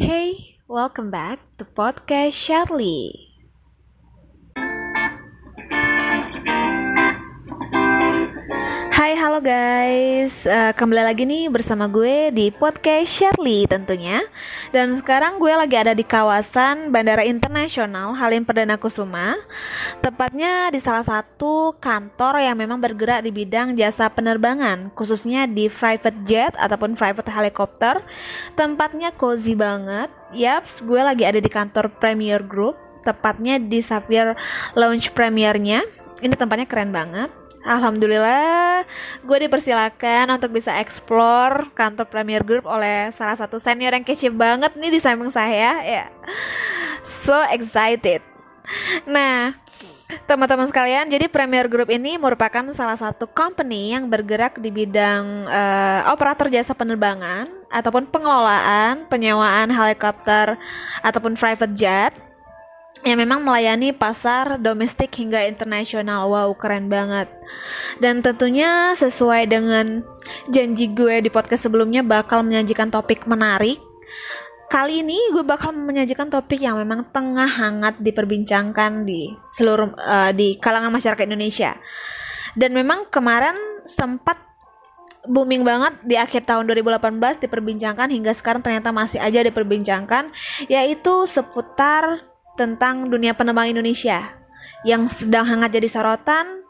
Hey, welcome back to podcast Charlie. Hai, halo guys. Uh, kembali lagi nih bersama gue di podcast Shirley tentunya. Dan sekarang gue lagi ada di kawasan Bandara Internasional Halim Perdana Kusuma. Tepatnya di salah satu kantor yang memang bergerak di bidang jasa penerbangan, khususnya di private jet ataupun private helicopter. Tempatnya cozy banget. Yaps, gue lagi ada di kantor Premier Group, tepatnya di Sapphire Lounge Premiernya. Ini tempatnya keren banget Alhamdulillah, gue dipersilakan untuk bisa explore kantor Premier Group oleh salah satu senior yang kece banget nih di samping saya. Ya, so excited. Nah, teman-teman sekalian, jadi Premier Group ini merupakan salah satu company yang bergerak di bidang uh, operator jasa penerbangan ataupun pengelolaan, penyewaan helikopter ataupun private jet yang memang melayani pasar domestik hingga internasional. Wow, keren banget. Dan tentunya sesuai dengan janji gue di podcast sebelumnya bakal menyajikan topik menarik. Kali ini gue bakal menyajikan topik yang memang tengah hangat diperbincangkan di seluruh uh, di kalangan masyarakat Indonesia. Dan memang kemarin sempat booming banget di akhir tahun 2018 diperbincangkan hingga sekarang ternyata masih aja diperbincangkan yaitu seputar tentang dunia penerbangan Indonesia yang sedang hangat jadi sorotan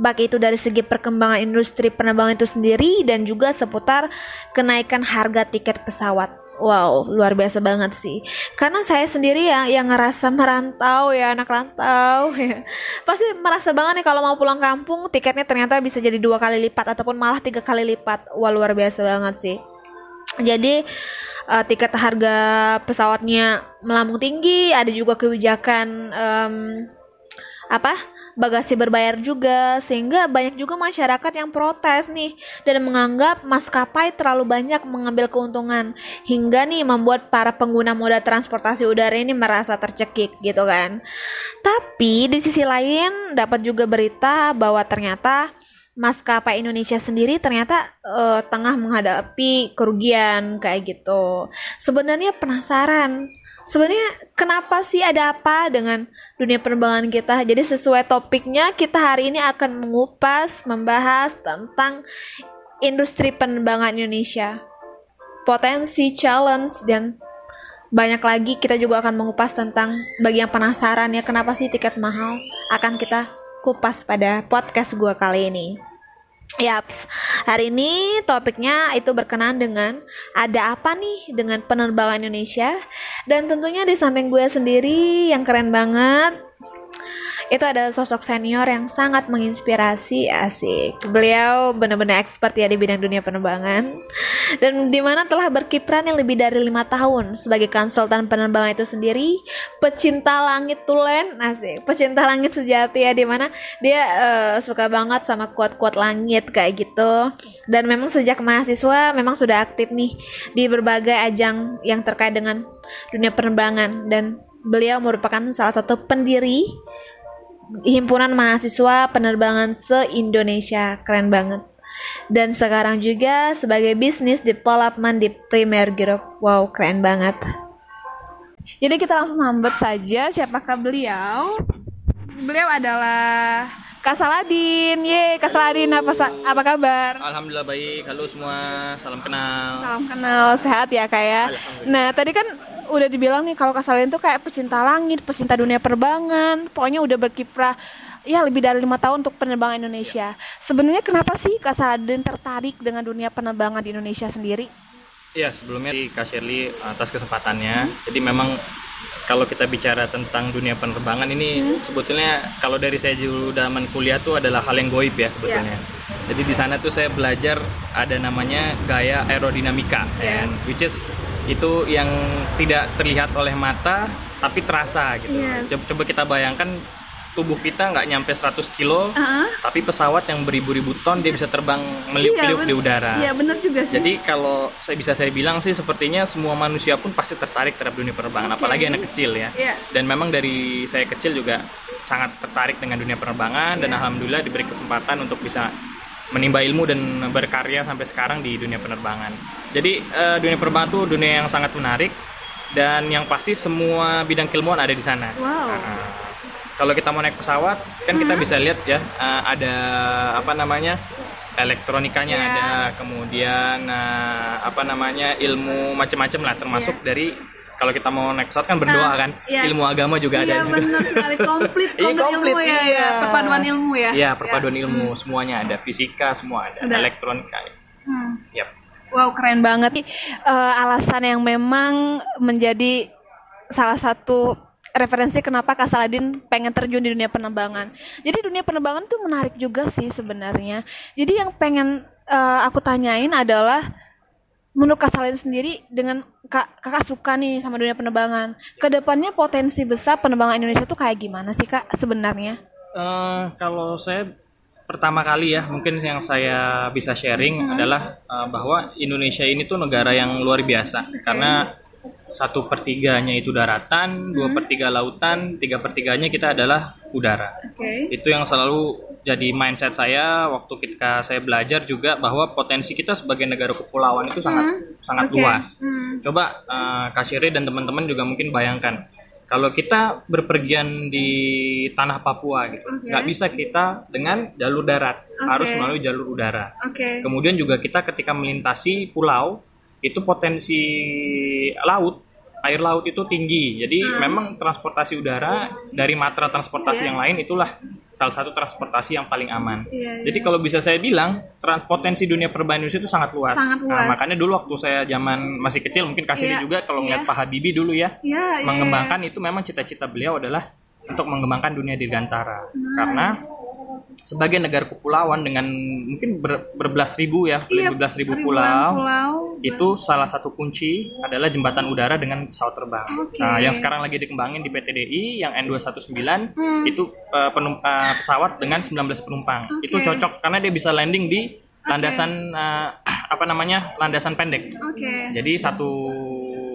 baik itu dari segi perkembangan industri penerbangan itu sendiri dan juga seputar kenaikan harga tiket pesawat. Wow, luar biasa banget sih. Karena saya sendiri yang yang ngerasa merantau ya anak rantau ya. Pasti merasa banget nih kalau mau pulang kampung tiketnya ternyata bisa jadi dua kali lipat ataupun malah tiga kali lipat. Wah luar biasa banget sih. Jadi uh, tiket harga pesawatnya melambung tinggi, ada juga kebijakan um, apa bagasi berbayar juga sehingga banyak juga masyarakat yang protes nih dan menganggap maskapai terlalu banyak mengambil keuntungan hingga nih membuat para pengguna moda transportasi udara ini merasa tercekik gitu kan. Tapi di sisi lain dapat juga berita bahwa ternyata maskapai Indonesia sendiri ternyata uh, tengah menghadapi kerugian kayak gitu. Sebenarnya penasaran, sebenarnya kenapa sih ada apa dengan dunia penerbangan kita? Jadi sesuai topiknya kita hari ini akan mengupas, membahas tentang industri penerbangan Indonesia, potensi, challenge dan banyak lagi kita juga akan mengupas tentang bagi yang penasaran ya kenapa sih tiket mahal akan kita kupas pada podcast gua kali ini. Yaps, hari ini topiknya itu berkenaan dengan ada apa nih dengan penerbangan Indonesia? Dan tentunya di samping gue sendiri yang keren banget itu ada sosok senior yang sangat menginspirasi asik. Beliau benar-benar expert ya di bidang dunia penerbangan. Dan di mana telah berkiprah yang lebih dari lima tahun sebagai konsultan penerbangan itu sendiri pecinta langit tulen asik. Pecinta langit sejati ya di mana dia uh, suka banget sama kuat-kuat langit kayak gitu. Dan memang sejak mahasiswa memang sudah aktif nih di berbagai ajang yang terkait dengan dunia penerbangan. Dan beliau merupakan salah satu pendiri Himpunan Mahasiswa Penerbangan se-Indonesia. Keren banget. Dan sekarang juga sebagai bisnis development di Premier Group. Wow, keren banget. Jadi kita langsung sambut saja siapakah beliau. Beliau adalah Kak Saladin. Ye, Kak Saladin apa apa kabar? Alhamdulillah baik. Halo semua. Salam kenal. Salam kenal. Sehat ya, Kak ya? Nah, tadi kan udah dibilang nih kalau Kasalin tuh kayak pecinta langit, pecinta dunia penerbangan, pokoknya udah berkiprah ya lebih dari lima tahun untuk penerbangan Indonesia. Sebenarnya kenapa sih Kak Saladin tertarik dengan dunia penerbangan di Indonesia sendiri? Ya sebelumnya di Kak Shirley atas kesempatannya. Hmm. Jadi memang kalau kita bicara tentang dunia penerbangan ini hmm. sebetulnya kalau dari saya dulu zaman kuliah tuh adalah hal yang goib ya sebetulnya. Yeah. Jadi di sana tuh saya belajar ada namanya gaya aerodinamika, yeah. and which is itu yang tidak terlihat oleh mata tapi terasa gitu. Yes. Coba, coba kita bayangkan tubuh kita nggak nyampe 100 kilo, uh -huh. tapi pesawat yang beribu-ribu ton dia bisa terbang meliuk-liuk iya, di udara. Iya benar juga sih. Jadi kalau saya bisa saya bilang sih sepertinya semua manusia pun pasti tertarik terhadap dunia penerbangan, okay. apalagi anak kecil ya. Yeah. Dan memang dari saya kecil juga sangat tertarik dengan dunia penerbangan yeah. dan iya. alhamdulillah diberi kesempatan untuk bisa menimba ilmu dan berkarya sampai sekarang di dunia penerbangan. Jadi uh, dunia penerbangan itu dunia yang sangat menarik dan yang pasti semua bidang keilmuan ada di sana. Wow. Nah, kalau kita mau naik pesawat, kan kita Hmm. bisa lihat ya uh, ada apa namanya elektronikanya Iya. ada, kemudian uh, apa namanya ilmu macam-macam lah, termasuk dari kalau kita mau naik pesawat kan berdoa Ah, kan, yes. ilmu agama juga Iya ada. situ. benar sekali komplit Iya, komplit komplit, ilmu ya, iya. ya perpaduan ilmu ya. Iya, perpaduan Ya. ilmu semuanya ada, fisika semua ada, Ada. elektronika. Hmm. Yap. Wow keren banget. Eh, alasan yang memang menjadi salah satu referensi kenapa Kak Saladin pengen terjun di dunia penerbangan. Jadi dunia penerbangan tuh menarik juga sih sebenarnya. Jadi yang pengen eh, aku tanyain adalah menurut Kak Saladin sendiri dengan Kak, kakak suka nih sama dunia penerbangan. Ke depannya potensi besar penerbangan Indonesia tuh kayak gimana sih Kak sebenarnya? Eh, kalau saya pertama kali ya mungkin yang saya bisa sharing Hmm. adalah eh, bahwa Indonesia ini tuh negara yang luar biasa karena satu pertiganya itu daratan, dua Hmm. per tiga lautan, tiga per tiganya kita adalah udara. Oke. Itu yang selalu jadi mindset saya waktu ketika saya belajar juga bahwa potensi kita sebagai negara kepulauan itu sangat sangat Oke. luas. Hmm. Coba uh, Kak Syiri dan teman-teman juga mungkin bayangkan kalau kita berpergian di tanah Papua gitu, nggak bisa kita dengan jalur darat, Oke. harus melalui jalur udara. Oke. Kemudian juga kita ketika melintasi pulau itu potensi laut, air laut itu tinggi. Jadi Hmm. memang transportasi udara dari matra transportasi Iya. yang lain itulah salah satu transportasi yang paling aman. Iya, iya. Jadi kalau bisa saya bilang, potensi dunia Indonesia itu sangat luas. Sangat luas. Nah, makanya dulu waktu saya zaman masih kecil, mungkin kasih Iya, juga kalau ngeliat iya. Pak Habibie dulu ya, Iya, iya, mengembangkan itu memang cita-cita beliau adalah untuk mengembangkan dunia dirgantara. Karena sebagai negara kepulauan dengan mungkin ber- berbelas ribu ya, Iya, berbelas ribu pulau, pulau. itu salah satu kunci adalah jembatan udara dengan pesawat terbang. Oke. Nah, yang sekarang lagi dikembangin di PTDI yang N219 Hmm. itu uh, penum- uh, pesawat dengan 19 penumpang. Oke. Itu cocok karena dia bisa landing di landasan uh, apa namanya? landasan pendek. Oke. Jadi satu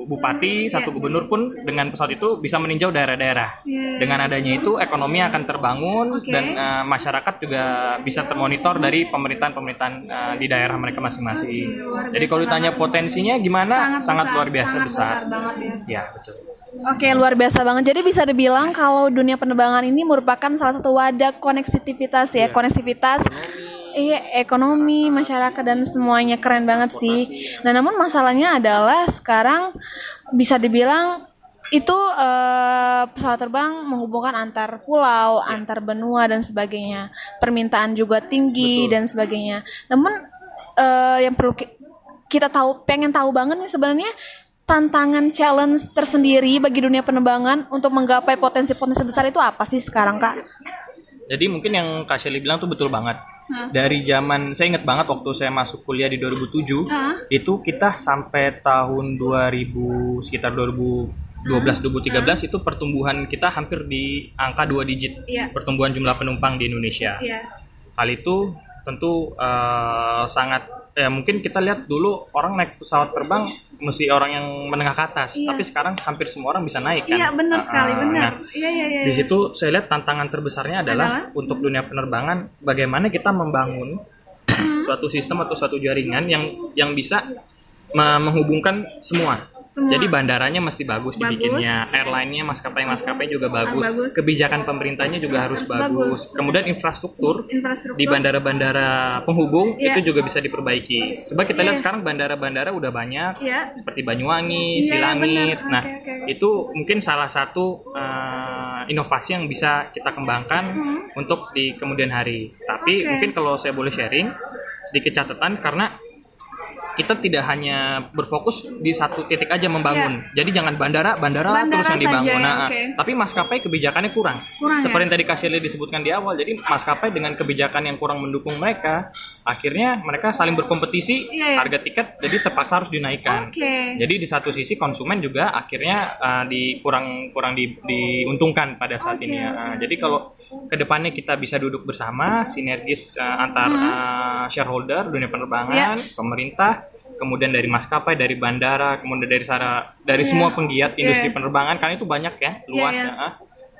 bupati, Iya. satu gubernur pun dengan pesawat itu bisa meninjau daerah-daerah. Iya. Dengan adanya itu ekonomi akan terbangun Oke. dan uh, masyarakat juga bisa termonitor dari pemerintahan-pemerintahan uh, di daerah mereka masing-masing. Luar Jadi kalau ditanya banget. potensinya gimana? Sangat, luar biasa sangat besar. banget ya. Ya, betul. Oke, luar biasa banget. Jadi bisa dibilang kalau dunia penerbangan ini merupakan salah satu wadah koneksivitas ya, Iya. koneksivitas Iya, ekonomi, masyarakat dan semuanya keren banget sih. Nah, namun masalahnya adalah sekarang bisa dibilang itu eh, pesawat terbang menghubungkan antar pulau, antar benua dan sebagainya. Permintaan juga tinggi Betul. dan sebagainya. Namun eh, yang perlu ki- kita tahu, pengen tahu banget nih sebenarnya tantangan challenge tersendiri bagi dunia penerbangan untuk menggapai potensi-potensi besar itu apa sih sekarang kak? Jadi mungkin yang Kak Shelly bilang tuh betul banget. Hah? Dari zaman saya ingat banget waktu saya masuk kuliah di 2007 Hah? itu kita sampai tahun 2000 sekitar 2012 2013 itu pertumbuhan kita hampir di angka dua digit Iya. pertumbuhan jumlah penumpang di Indonesia. Iya. Hal itu tentu eh, sangat ya mungkin kita lihat dulu orang naik pesawat terbang mesti orang yang menengah ke atas, Iya. tapi sekarang hampir semua orang bisa naik kan. Iya benar Ah, sekali ah. benar. Nah, Iya iya iya. di situ saya lihat tantangan terbesarnya adalah, Adalah? untuk dunia penerbangan bagaimana kita membangun suatu sistem atau suatu jaringan yang yang bisa me- menghubungkan semua. Semua. Jadi bandaranya mesti bagus, Bagus. dibikinnya, airline-nya, maskapai-maskapai juga bagus, bagus. kebijakan pemerintahnya juga harus, Harus bagus. bagus. Kemudian infrastruktur infrastruktur di bandara-bandara penghubung Iya. itu juga bisa diperbaiki. Coba kita Iya. lihat sekarang bandara-bandara udah banyak Iya. seperti Banyuwangi, Iya, Silangit. Nah, oke, oke. itu mungkin salah satu eh, inovasi yang bisa kita kembangkan Mhm. untuk di kemudian hari. Tapi Oke. mungkin kalau saya boleh sharing sedikit catatan karena kita tidak hanya berfokus di satu titik aja membangun. Jadi jangan bandara, bandara. Bandara terus yang dibangun. saja ya, Nah, oke. Tapi maskapai kebijakannya kurang. Kurang, ya? Seperti yang tadi Kak Shirley disebutkan di awal. Jadi maskapai dengan kebijakan yang kurang mendukung mereka, akhirnya mereka saling berkompetisi, Iya, iya. harga tiket jadi terpaksa harus dinaikkan. Oke. Jadi di satu sisi konsumen juga akhirnya uh, di kurang kurang di- diuntungkan pada saat Oke, ini. ya. Uh, Jadi kalau ke depannya kita bisa duduk bersama, sinergis uh, antar uh, shareholder dunia penerbangan, Iya. pemerintah, kemudian dari maskapai, dari bandara, kemudian dari sara, dari Iya. semua penggiat industri Iya. penerbangan, karena itu banyak ya, luas Iya, ya. yes. uh.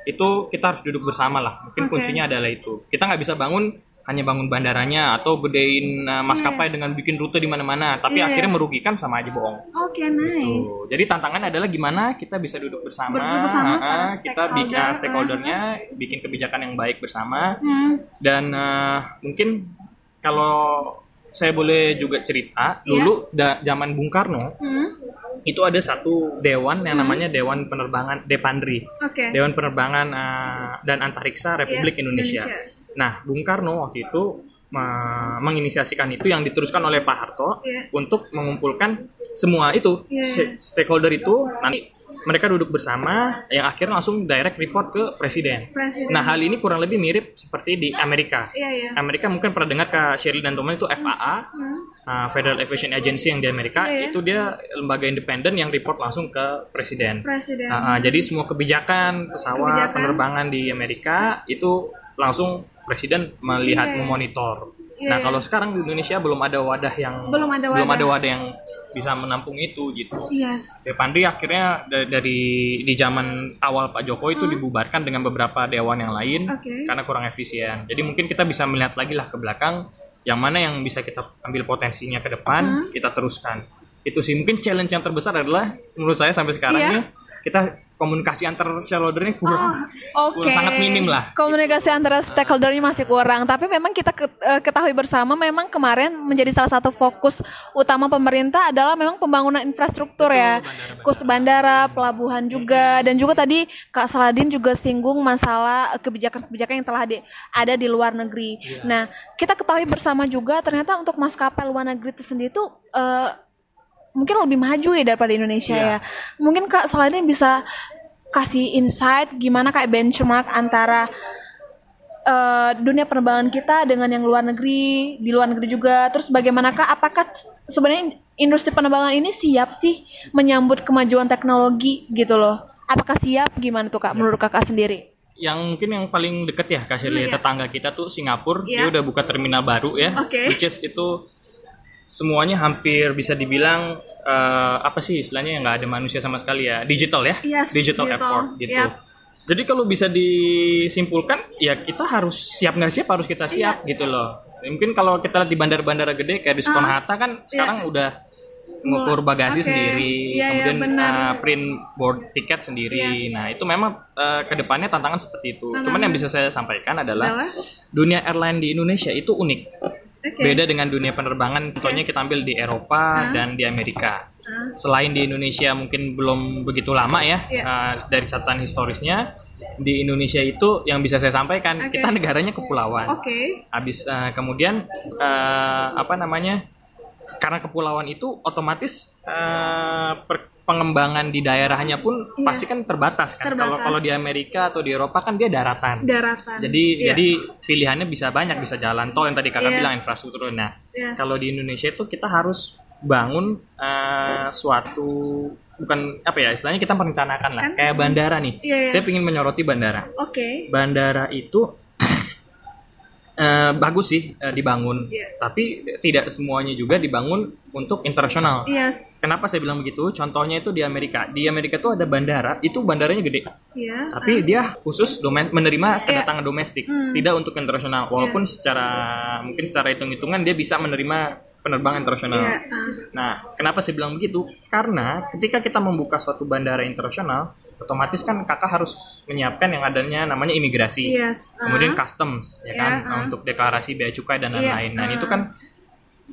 Itu kita harus duduk bersama lah. Mungkin Oke. kuncinya adalah itu. Kita nggak bisa bangun hanya bangun bandaranya atau gedein uh, maskapai dengan bikin rute di mana-mana, tapi Iya. akhirnya merugikan sama aja bohong. Oke, nice. Tuh. Jadi tantangan adalah gimana kita bisa duduk bersama, bersama para kita bikin stakeholder, stakeholdernya bikin kebijakan yang baik bersama Hmm. dan uh, mungkin kalau saya boleh juga cerita Iya. dulu da- zaman Bung Karno Hmm. itu ada satu dewan yang namanya Dewan Penerbangan Depandri. Oke. Dewan Penerbangan uh, dan Antariksa Republik Iya, Indonesia. Nah, Bung Karno waktu itu me- menginisiasikan itu yang diteruskan oleh Pak Harto Iya. untuk mengumpulkan semua itu st- stakeholder itu nanti mereka duduk bersama yang akhirnya langsung direct report ke presiden. Presiden. Nah, hal ini kurang lebih mirip seperti di Amerika. Iya, iya. Amerika mungkin pernah dengar ke Shirley dan teman itu FAA, Hmm. uh, Federal Aviation Agency yang di Amerika, Iya, iya. itu dia lembaga independen yang report langsung ke presiden. Presiden. Uh, uh, jadi semua kebijakan pesawat Kebijakan. penerbangan di Amerika itu langsung presiden melihat Iya. memonitor. Iya, nah kalau sekarang di Indonesia belum ada wadah yang Belum ada belum wadah. ada wadah yang bisa menampung itu gitu. Yes. Depandri akhirnya da- dari di zaman awal Pak Jokowi itu dibubarkan dengan beberapa dewan yang lain Hmm. Oke. karena kurang efisien. Jadi mungkin kita bisa melihat lagi lah ke belakang yang mana yang bisa kita ambil potensinya ke Hmm. depan, kita teruskan. Itu sih mungkin challenge yang terbesar adalah menurut saya sampai sekarang Iya. nih kita komunikasi antar shareholdernya kurang, Oke. kurang sangat minim lah. Komunikasi antara stakeholdernya masih kurang, tapi memang kita eh, ketahui bersama memang kemarin menjadi salah satu fokus utama pemerintah adalah memang pembangunan infrastruktur ya. bandara-bandara. Khusus bandara, pelabuhan juga dan juga tadi Kak Saladin juga singgung masalah kebijakan-kebijakan yang telah di- ada di luar negeri. Iya. Nah, kita ketahui bersama juga ternyata untuk maskapai luar negeri itu sendiri tuh eh, mungkin lebih maju ya daripada Indonesia Iya. ya. Mungkin Kak Saladin bisa kasih insight gimana kayak benchmark antara eh, dunia penerbangan kita dengan yang luar negeri, di luar negeri juga. Terus bagaimanakah apakah sebenarnya industri penerbangan ini siap sih menyambut kemajuan teknologi gitu loh? Apakah siap gimana tuh Kak menurut Kakak sendiri? Yang mungkin yang paling deket ya kasih lihat Iya. tetangga kita tuh Singapura, Iya. dia udah buka terminal baru ya, Oke. which is itu semuanya hampir bisa dibilang eh, apa sih istilahnya yang nggak ada manusia sama sekali ya, digital ya, Yes, digital, digital. airport gitu. Yap. Jadi kalau bisa disimpulkan ya kita harus siap nggak siap harus kita siap gitu loh. Mungkin kalau kita lihat di bandara-bandara gede kayak di Soekarno Ah, Hatta kan sekarang udah ngukur bagasi Oke. sendiri, Iya, iya, kemudian benar. uh, print board tiket sendiri. Yes. Nah itu memang uh, ke depannya tantangan seperti itu. Tantangan. Cuman yang bisa saya sampaikan adalah Adalah? dunia airline di Indonesia itu unik. Oke. Beda dengan dunia penerbangan. Contohnya kita ambil di Eropa dan di Amerika. Ah, Selain di Indonesia mungkin belum begitu lama ya Iya. uh, dari catatan historisnya. Di Indonesia itu yang bisa saya sampaikan Oke. kita negaranya kepulauan. Oke. Habis uh, kemudian uh, apa namanya? Karena kepulauan itu otomatis uh, per- pengembangan di daerahnya pun Iya. pasti kan terbatas kan. Kalau kalau di Amerika atau di Eropa kan dia daratan. Daratan. Jadi Iya. jadi pilihannya bisa banyak, bisa jalan tol yang tadi kakak Iya. bilang infrastruktur. Nah, Iya. kalau di Indonesia itu kita harus bangun uh, suatu bukan apa ya istilahnya kita merencanakan lah Kan? kayak bandara nih. Iya, iya. Saya ingin menyoroti bandara. Oke. Bandara itu eh, bagus sih eh, dibangun, Iya. tapi tidak semuanya juga dibangun untuk internasional. Yes. Kenapa saya bilang begitu? Contohnya itu di Amerika. Di Amerika itu ada bandara, itu bandaranya gede, Iya. tapi dia khusus domen- menerima kedatangan domestik, Hmm. tidak untuk internasional. Walaupun secara mungkin secara hitung-hitungan dia bisa menerima penerbangan internasional. Iya. ah. Nah, kenapa saya bilang begitu? Karena ketika kita membuka suatu bandara internasional, otomatis kan kakak harus menyiapkan yang adanya namanya imigrasi, Yes. ah. kemudian customs, ya Iya, kan, ah. untuk deklarasi bea cukai dan Iya, lain-lain. Nah, ah. itu kan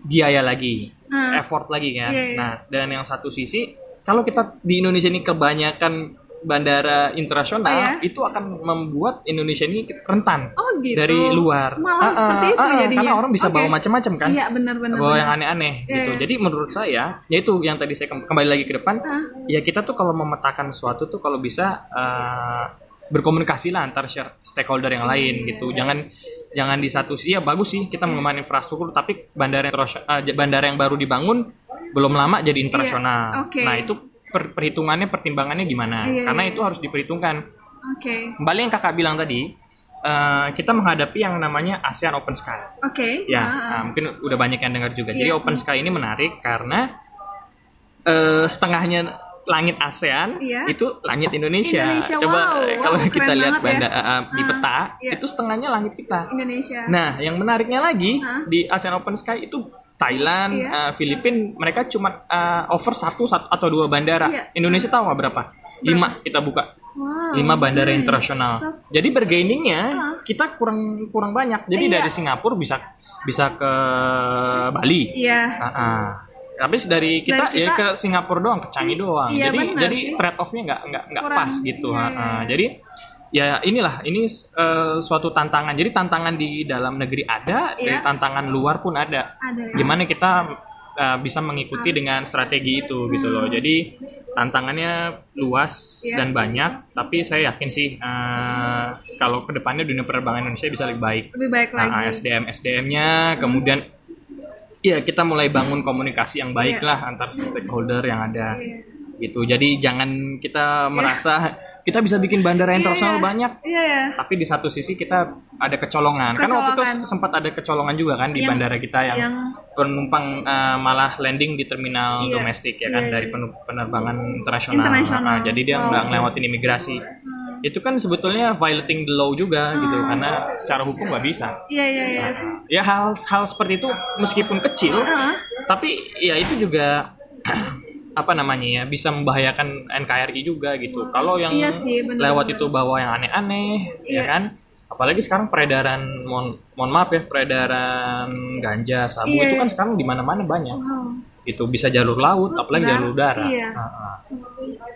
biaya lagi, Ah. effort lagi kan. Iya, iya. Nah, dan yang satu sisi, kalau kita di Indonesia ini kebanyakan bandara internasional, Oh, iya? itu akan membuat Indonesia ini rentan Oh gitu. dari luar. Malah Ah, ah, seperti itu ah, ah, jadinya. Karena orang bisa Oke. bawa macam-macam kan Iya benar-benar. bawa yang aneh-aneh Iya, gitu. iya. Jadi menurut saya, yaitu yang tadi saya kem- kembali lagi ke depan, Ah. ya kita tuh kalau memetakan sesuatu tuh kalau bisa eh, berkomunikasi lah antar share- stakeholder yang lain Iya, gitu. Jangan jangan di satu sisi ya bagus sih kita mengembangkan infrastruktur, tapi bandara yang eh, bandara yang baru dibangun belum lama jadi internasional. Iya, oke. Nah itu per- perhitungannya pertimbangannya gimana? Iya, Karena iya. itu harus diperhitungkan. Oke. Kembali yang kakak bilang tadi, eh, kita menghadapi yang namanya ASEAN Open Sky. Oke. Ya, Ah, ah. nah, mungkin udah banyak yang dengar juga. Jadi Iya. Open Sky ini menarik karena eh, setengahnya langit ASEAN Iya. itu langit Indonesia. Indonesia, Coba wow. eh, kalau Wow, kita lihat banget ya. banda eh, di peta iya. itu setengahnya langit kita. Indonesia. Nah, yang menariknya lagi Hah? di ASEAN Open Sky itu Thailand, Iya. eh, Filipina, mereka cuma eh, over satu, satu atau dua bandara. Iya. Indonesia tahu nggak berapa? Lima kita buka, wow. lima bandara nice. internasional. So- Jadi bergainingnya Hah? kita kurang kurang banyak. Jadi Iya. dari Singapura bisa bisa ke Bali. Iya. Ah, ah. Habis dari kita, Dari ya kita- ke Singapura doang, ke Changi doang. Iya, jadi jadi sih. trade off-nya nggak nggak nggak pas gitu. Iya, iya. Jadi ya inilah ini eh, suatu tantangan. Jadi tantangan di dalam negeri ada, Iya. dari tantangan luar pun ada. Ada ya. Gimana kita eh, bisa mengikuti dengan strategi itu gitu loh. Jadi tantangannya luas Iya. dan banyak, tapi saya yakin sih eh, kalau ke depannya dunia penerbangan Indonesia bisa lebih baik. Lebih baik lagi. Nah, SDM SDM-nya kemudian ya kita mulai bangun komunikasi yang baik Iya. lah antar stakeholder yang ada Iya. gitu. Jadi jangan kita merasa kita bisa bikin bandara internasional Iya, banyak, Iya ya. tapi di satu sisi kita ada kecolongan. Kan waktu itu Kecolongan. sempat ada kecolongan juga kan di Yang- bandara kita yang, yang penumpang eh, malah landing di terminal Iya. domestik ya kan Iya, dari iya. penu- penerbangan internasional. Internasional. Ah, jadi dia nggak ngelewatin imigrasi. Hmm. Itu kan sebetulnya violating the law juga gitu Hmm. karena secara hukum nggak bisa. Iya iya iya. Ya hal hal seperti itu meskipun kecil, Ah, tapi ya itu juga apa namanya ya bisa membahayakan NKRI juga gitu. Kalau yang Iya sih, bener-bener. lewat itu bawa yang aneh-aneh, Iya. ya kan? Apalagi sekarang peredaran, mohon, mohon maaf ya, peredaran ganja, sabu Iya, itu kan sekarang di mana-mana banyak. wow. Itu bisa jalur laut, apalagi Darat, jalur udara. iya. Ah, ah.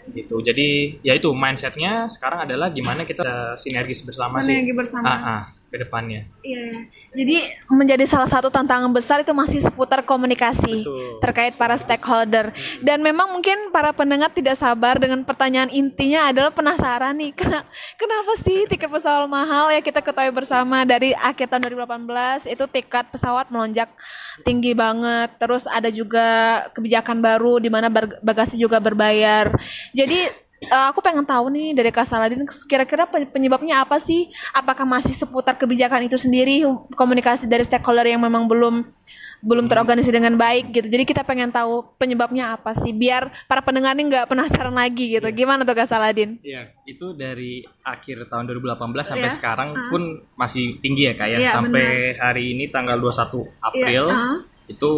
Gitu. Jadi ya itu mindsetnya sekarang adalah gimana kita sinergis bersama Sinergi sih. bersama. Ah, ah, ke depannya. Iya. Jadi menjadi salah satu tantangan besar itu masih seputar komunikasi Betul. terkait para stakeholder. Dan memang mungkin para pendengar tidak sabar dengan pertanyaan intinya adalah penasaran nih kena- kenapa sih tiket pesawat mahal ya kita ketahui bersama dari akhir tahun 2018 itu tiket pesawat melonjak tinggi banget. Terus ada juga kebijakan baru di mana bagasi juga berbayar. Jadi Eh, aku pengen tahu nih dari Kak Saladin kira-kira pe- penyebabnya apa sih? Apakah masih seputar kebijakan itu sendiri, komunikasi dari stakeholder yang memang belum belum terorganisasi dengan baik gitu. Jadi kita pengen tahu penyebabnya apa sih biar para pendengar ini nggak penasaran lagi gitu. Gimana tuh Kak Saladin? Iya, itu dari akhir tahun 2018 sampai Iya. sekarang Ah. pun masih tinggi ya kak ya. Iya, sampai hari ini tanggal 21 April Iya, ah. itu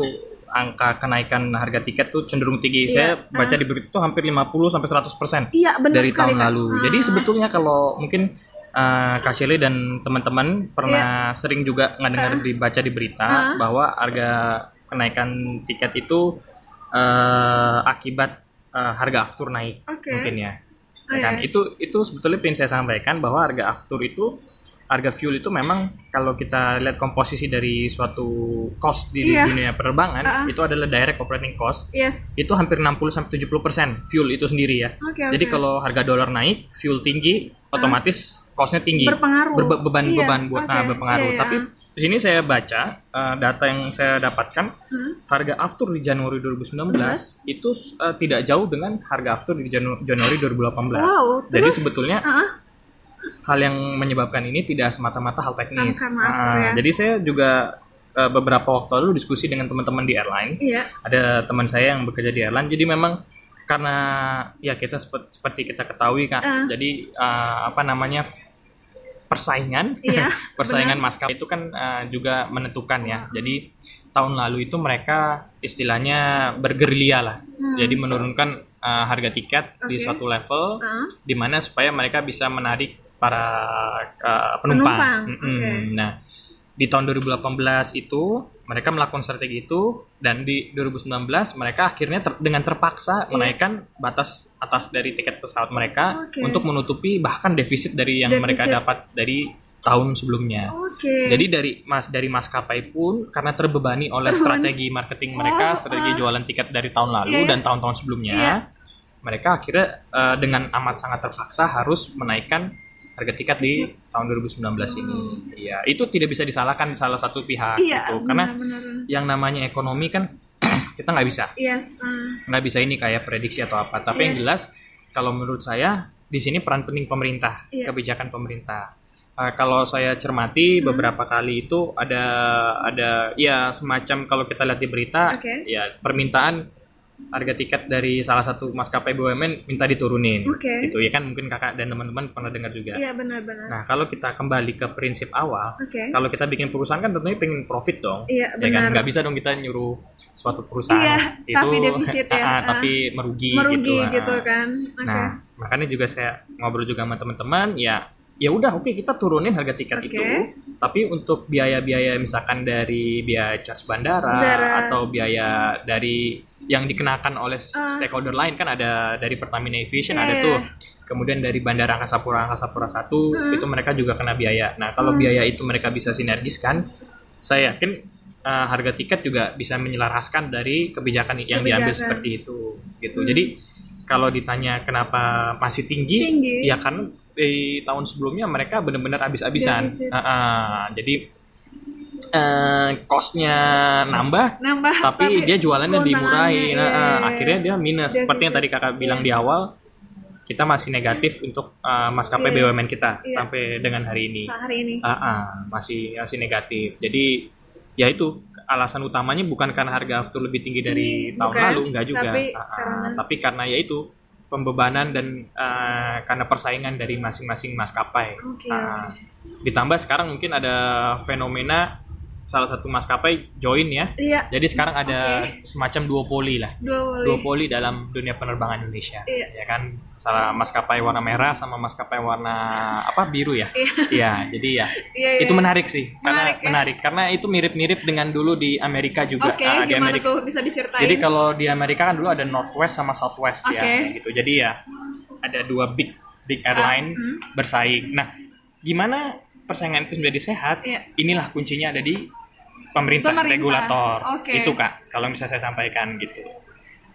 angka kenaikan harga tiket tuh cenderung tinggi. Iya, Saya baca di berita itu hampir 50 sampai 100% Iya benar dari sekali, tahun Kak. lalu. Ah. Jadi sebetulnya kalau mungkin uh, Kak Shirley dan teman-teman pernah sering juga nggak dengar Ah. dibaca di berita Ah. bahwa harga kenaikan tiket itu uh, akibat uh, harga aftur naik Oke. mungkin ya. Oh, Ya kan? iya. Itu itu sebetulnya ingin saya sampaikan bahwa harga aftur itu harga fuel itu memang kalau kita lihat komposisi dari suatu cost di Iya. dunia penerbangan Ah. itu adalah direct operating cost Yes. itu hampir 60 sampai 70 persen fuel itu sendiri ya. Oke, Jadi oke. kalau harga dolar naik, fuel tinggi, otomatis costnya tinggi. Berpengaruh. Berbe- beban Iya, beban buat oke. nah, berpengaruh. Iya, iya. Tapi di sini saya baca eh, data yang saya dapatkan Hmm. harga aftur di Januari 2019 itu eh, tidak jauh dengan harga aftur di Janu- Januari 2018. Wow, Jadi sebetulnya Ah, hal yang menyebabkan ini tidak semata-mata hal teknis. Nah, ya. Jadi saya juga eh, beberapa waktu lalu diskusi dengan teman-teman di airline iya. ada teman saya yang bekerja di airline jadi memang karena ya kita seperti, seperti kita ketahui kan Ah. jadi uh, apa namanya persaingan Iya, persaingan maskapai itu kan uh, juga menentukan ya jadi tahun lalu itu mereka istilahnya bergerilya lah Hmm. jadi menurunkan uh, harga tiket di Oke. suatu level Ah. di mana supaya mereka bisa menarik para uh, penumpang. Penumpang, Mm-mm. oke. Nah, di tahun 2018 itu mereka melakukan strategi itu dan di 2019 mereka akhirnya ter- dengan terpaksa Iya. menaikkan batas atas dari tiket pesawat mereka Oke. untuk menutupi bahkan defisit dari yang Defisit. mereka dapat dari tahun sebelumnya. Oke. Jadi dari mas dari maskapai pun karena terbebani oleh Terbebani. strategi marketing mereka, Oh, strategi ah. jualan tiket dari tahun lalu Iya, iya. dan tahun-tahun sebelumnya, Iya. mereka akhirnya eh, dengan amat sangat terpaksa harus menaikkan harga tiket di tahun 2019 ini. Iya, itu tidak bisa disalahkan salah satu pihak iya, gitu. Karena benar-benar. yang namanya ekonomi kan kita nggak bisa Yes. ah. nggak bisa ini kayak prediksi atau apa. Tapi Iya. yang jelas kalau menurut saya di sini peran penting pemerintah, Iya. kebijakan pemerintah. Eh, kalau saya cermati Hmm. beberapa kali itu ada ada ya semacam kalau kita lihat di berita Oke. ya permintaan harga tiket dari salah satu maskapai BUMN minta diturunin. Oke. Gitu ya kan mungkin kakak dan teman-teman pernah dengar juga. Iya benar-benar. Nah kalau kita kembali ke prinsip awal, Oke. kalau kita bikin perusahaan kan tentunya pengen profit dong. Iya Ya kan benar. nggak bisa dong kita nyuruh suatu perusahaan Iya, itu tapi defisit ya. Ah, Ah. tapi merugi, Merugi gitu, gitu, ah. kan. Oke. Nah, makanya juga saya ngobrol juga sama teman-teman, ya ya udah oke kita turunin harga tiket Oke. itu, tapi untuk biaya-biaya misalkan dari biaya cas bandara Bandara. atau biaya dari yang dikenakan oleh Ah. stakeholder lain kan ada dari Pertamina Aviation Iya, ada iya, tuh. Kemudian dari Bandara Angkasa Pura Angkasa Pura 1 Hmm. itu mereka juga kena biaya. Nah, kalau Hmm. biaya itu mereka bisa sinergiskan, saya yakin uh, harga tiket juga bisa menyelaraskan dari kebijakan yang diambil Kebijakan. seperti itu gitu. Hmm. Jadi kalau ditanya kenapa masih tinggi, Tinggi. ya karena di tahun sebelumnya mereka benar-benar habis-habisan. Ah, ah. jadi eh cost-nya nambah, Nambah tapi, dia jualannya dimurahin. Nah, iya, ah, iya. akhirnya dia minus. Defisit. Seperti yang tadi kakak bilang Iya. di awal, kita masih negatif untuk uh, maskapai Iya. BUMN kita Iya. sampai dengan hari ini. hari ini. Ah, ah, masih masih negatif. Jadi ya itu alasan utamanya bukan karena harga aftur lebih tinggi dari Tinggi, tahun bukan. lalu, enggak juga. Tapi Ah, ah, karena- tapi karena ya itu pembebanan dan ah, karena persaingan dari masing-masing maskapai. Oke. Ah, ditambah sekarang mungkin ada fenomena salah satu maskapai join ya. Iya. Jadi sekarang ada Oke. semacam duopoli lah. Dua Duopoli dalam dunia penerbangan Indonesia. Iya. Ya kan salah maskapai warna merah sama maskapai warna apa biru ya. Iya, jadi ya Iya, iya. itu menarik sih karena Menarik ya? menarik karena itu mirip-mirip dengan dulu di Amerika juga Oke, Ah, di gimana Amerika tuh bisa diceritain? jadi kalau di Amerika kan dulu ada Northwest sama Southwest ya Oke. gitu jadi ya ada dua big big airline Ah, hmm. bersaing nah gimana persaingan itu menjadi sehat Iya. inilah kuncinya ada di pemerintah, Pemerintah, regulator oke. itu kak kalau bisa saya sampaikan gitu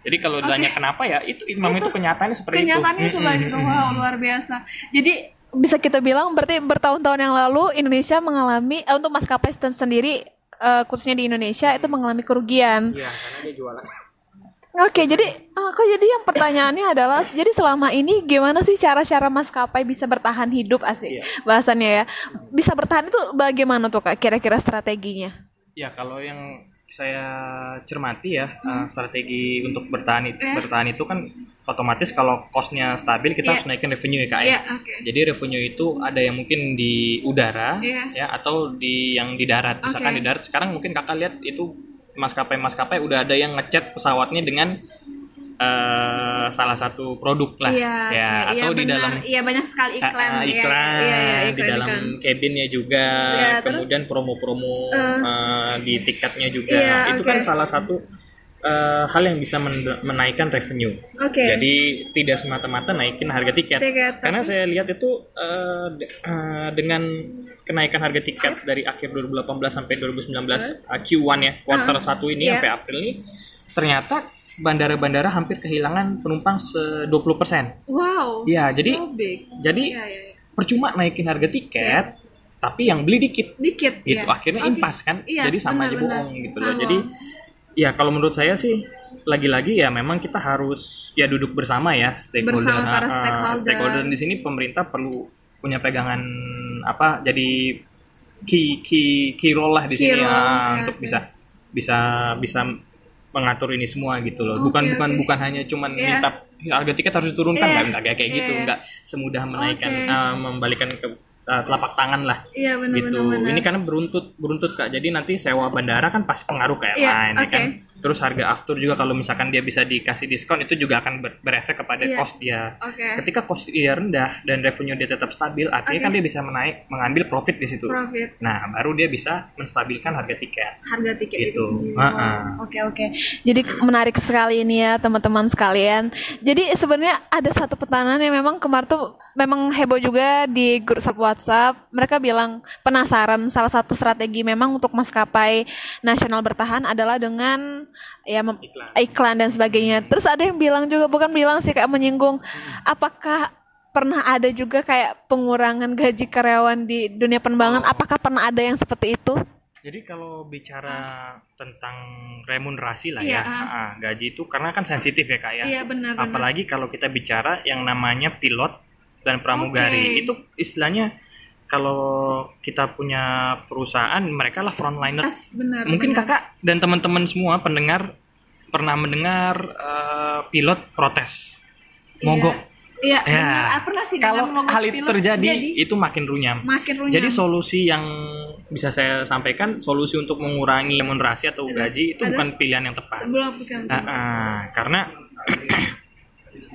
jadi kalau Oke. ditanya kenapa ya itu memang itu, Itu kenyataannya seperti kenyataannya itu seperti itu. Wow, luar biasa. Jadi bisa kita bilang berarti bertahun-tahun yang lalu Indonesia mengalami eh, untuk maskapai sen- sendiri eh, khususnya di Indonesia itu mengalami kerugian. Iya, karena dia jualan Oke, jadi eh, kok jadi yang pertanyaannya adalah jadi selama ini gimana sih cara-cara maskapai bisa bertahan hidup asik Iya. bahasannya ya. Bisa bertahan itu bagaimana tuh Kak kira-kira strateginya? Ya kalau yang saya cermati ya uh, strategi untuk bertahan itu, Eh. bertahan itu kan otomatis kalau costnya stabil kita Iya. harus naikin revenue ya kak ya. oke. Jadi revenue itu ada yang mungkin di udara Iya. ya atau di yang di darat. Misalkan Oke. di darat sekarang mungkin kakak lihat itu maskapai-maskapai udah ada yang ngecat pesawatnya dengan eh, salah satu produk lah Iya, ya iya, atau iya, di benar. dalam Iya banyak sekali iklan. Ah, ah, Iya, iklan, iya, di iklan, dalam iklan. cabinnya juga, Ya, kemudian promo-promo Eh. eh, di tiketnya juga. Iya, itu oke. kan salah satu eh, hal yang bisa men- menaikkan revenue. Oke. Jadi tidak semata-mata naikin harga tiket. Tiket, Karena saya lihat itu de- eh, dengan kenaikan harga tiket dari akhir 2018 sampai 2019 eh, Q1 ya, quarter Ah, 1 ini iya. sampai April ini ternyata bandara-bandara hampir kehilangan penumpang se 20%. Wow. Iya, jadi- so big. Jadi Iya, iya, iya. percuma naikin harga tiket tapi yang beli dikit Dikit gitu iya. akhirnya Oke. impas kan Iya, jadi sama aja benar-benar. bohong gitu loh jadi ya kalau menurut saya sih lagi-lagi ya memang kita harus ya duduk bersama ya stakeholder Bersama para Ah, ah, stakeholder. di sini pemerintah perlu punya pegangan apa jadi key key key role lah di Key sini role, ah, ya, untuk oke. bisa bisa bisa mengatur ini semua gitu loh. Oke, bukan bukan oke. bukan hanya cuman Iya. minta harga tiket harus diturunkan Iya. nggak nggak kayak kayak Iya, gitu, iya. nggak semudah menaikkan Oke. eh, membalikan ke eh, telapak tangan lah Iya benar gitu. Ini karena beruntut beruntut kak. Jadi nanti sewa bandara kan pasti pengaruh ke Iya, airline, ya oke. kan. Terus harga aftur juga kalau misalkan dia bisa dikasih diskon itu juga akan ber- berefek kepada Iya. cost dia. Oke. Ketika cost dia rendah dan revenue dia tetap stabil, artinya Oke. kan dia bisa menaik mengambil profit di situ. Profit Nah, baru dia bisa menstabilkan harga tiket. harga tiket itu Gitu. sendiri. Ah, Wow. ah. Oke oke. Jadi menarik sekali ini ya teman-teman sekalian. Jadi sebenarnya ada satu pertanyaan yang memang kemarin tuh memang heboh juga di grup WhatsApp. Mereka bilang penasaran salah satu strategi memang untuk maskapai nasional bertahan adalah dengan ya mem- Iklan. iklan dan sebagainya. Terus ada yang bilang juga bukan bilang sih kayak menyinggung apakah pernah ada juga kayak pengurangan gaji karyawan di dunia penerbangan? Oh. Apakah pernah ada yang seperti itu? Jadi kalau bicara tentang remunerasi lah Iya, ya, ah. ah, gaji itu karena kan sensitif ya kak ya. Iya benar benar. Apalagi kalau kita bicara yang namanya pilot dan pramugari Oke. itu istilahnya kalau kita punya perusahaan mereka lah frontliner. Yes, benar. Mungkin benar. kakak dan teman-teman semua pendengar pernah mendengar eh, pilot protes mogok Iya, Ya. benar. Ah, pernah sih kalau hal itu pilot terjadi jadi itu makin runyam makin runyam. jadi solusi yang bisa saya sampaikan solusi untuk mengurangi remunerasi atau gaji itu ada- bukan pilihan yang tepat belum bukan. Ah, ah, karena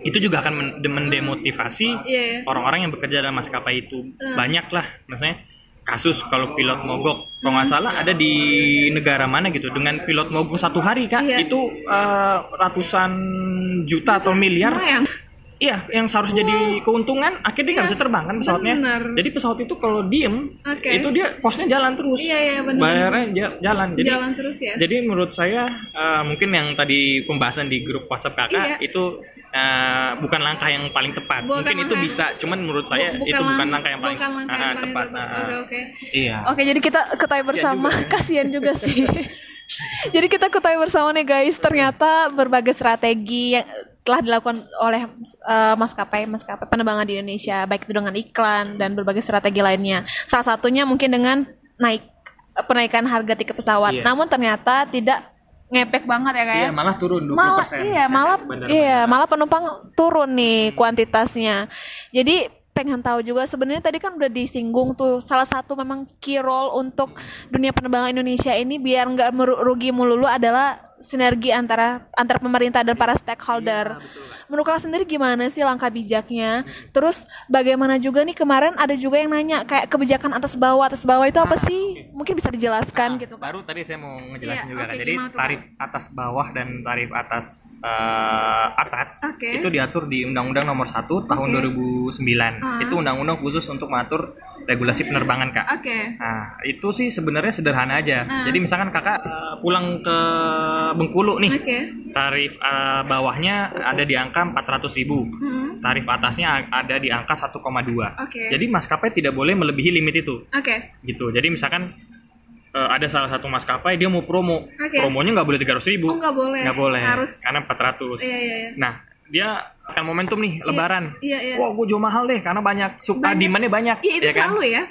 itu juga akan men- mendemotivasi Iya, iya. orang-orang yang bekerja dalam maskapai itu Hmm. banyak lah maksudnya kasus kalau pilot mogok kalau Hmm. nggak salah ada di negara mana gitu dengan pilot mogok satu hari kak Iya. itu eh, ratusan juta atau miliar. Iya yang seharusnya jadi keuntungan akhirnya dia nggak Iya, bisa terbang kan pesawatnya bener. jadi pesawat itu kalau diem Oke. itu dia kosnya jalan terus Iya, iya, bener. bayarnya ja- jalan jadi jalan terus ya. jadi menurut saya eh, mungkin yang tadi pembahasan di grup WhatsApp kakak Iya. itu eh, bukan langkah yang paling tepat. Bukan mungkin itu bisa, cuman menurut saya Bu- itu bukan lang- langkah yang paling, bukan langkah ah, yang paling tepat. tepat. Ah, Oke, oke. Iya. Oke, jadi kita ketahui bersama, juga ya. kasihan juga sih. jadi kita ketahui bersama nih guys, ternyata berbagai strategi yang telah dilakukan oleh eh, maskapai maskapai penerbangan di Indonesia, baik itu dengan iklan dan berbagai strategi lainnya. Salah satunya mungkin dengan naik eh, penaikan harga tiket pesawat. Iya. Namun ternyata tidak ngepek banget ya kayak. Iya, malah turun 20%. malah iya malah Bandara-bandara. iya malah penumpang turun nih kuantitasnya jadi pengen tahu juga sebenarnya tadi kan udah disinggung tuh salah satu memang key role untuk dunia penerbangan Indonesia ini biar nggak meru- rugi melulu adalah sinergi antara antara pemerintah dan para stakeholder. Iya, betul, Kak. Menurut kalian sendiri gimana sih langkah bijaknya? Terus bagaimana juga nih kemarin ada juga yang nanya kayak kebijakan atas bawah atas bawah itu apa Ah, sih? oke. Mungkin bisa dijelaskan Nah, gitu. Kak. Baru tadi saya mau ngejelasin Iya, juga oke, kan. Jadi tarif atas bawah dan tarif atas eh, atas Oke. itu diatur di Undang-Undang Nomor 1 Tahun Oke. 2009. Ah. Itu undang-undang khusus untuk mengatur regulasi penerbangan, Kak. Oke. Nah, itu sih sebenarnya sederhana aja. Ah. Jadi misalkan kakak eh, pulang ke Bengkulu nih, Oke. tarif eh, bawahnya ada di angka 400.000 ribu, Hmm. tarif atasnya ada di angka 1,2. Oke. Jadi maskapai tidak boleh melebihi limit itu, Oke. gitu. Jadi misalkan eh, ada salah satu maskapai dia mau promo, Oke. promonya nggak boleh 300.000 ribu, Oh nggak boleh. nggak boleh, Harus. karena 400. Iya iya iya. Nah, dia akan momentum nih, Lebaran. Iya iya. Wah, gue jual mahal deh karena banyak sup Banyak. demandnya banyak, Iya, itu ya kan? selalu ya,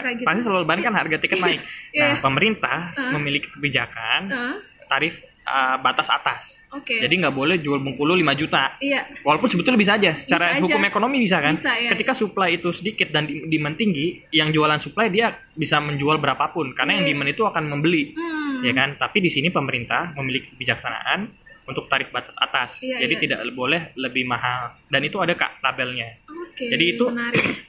kayak gitu. Pasti selalu lebaran kan harga tiket naik. Iya. Nah, pemerintah Ah. memiliki kebijakan Ah, tarif ah, batas atas. Oke. Jadi nggak boleh jual Bengkulu 5 juta. iya. Walaupun sebetulnya bisa aja, secara Bisa aja. hukum ekonomi bisa kan. Bisa, ya. Ketika supply itu sedikit dan di- demand tinggi, yang jualan supply dia bisa menjual berapapun karena yang Iya. demand itu akan membeli, Hmm. ya kan. Tapi di sini pemerintah memiliki kebijaksanaan untuk tarif batas atas. Iya, Jadi iya. tidak boleh lebih mahal. Dan itu ada kak tabelnya. Oke. Jadi itu- menarik.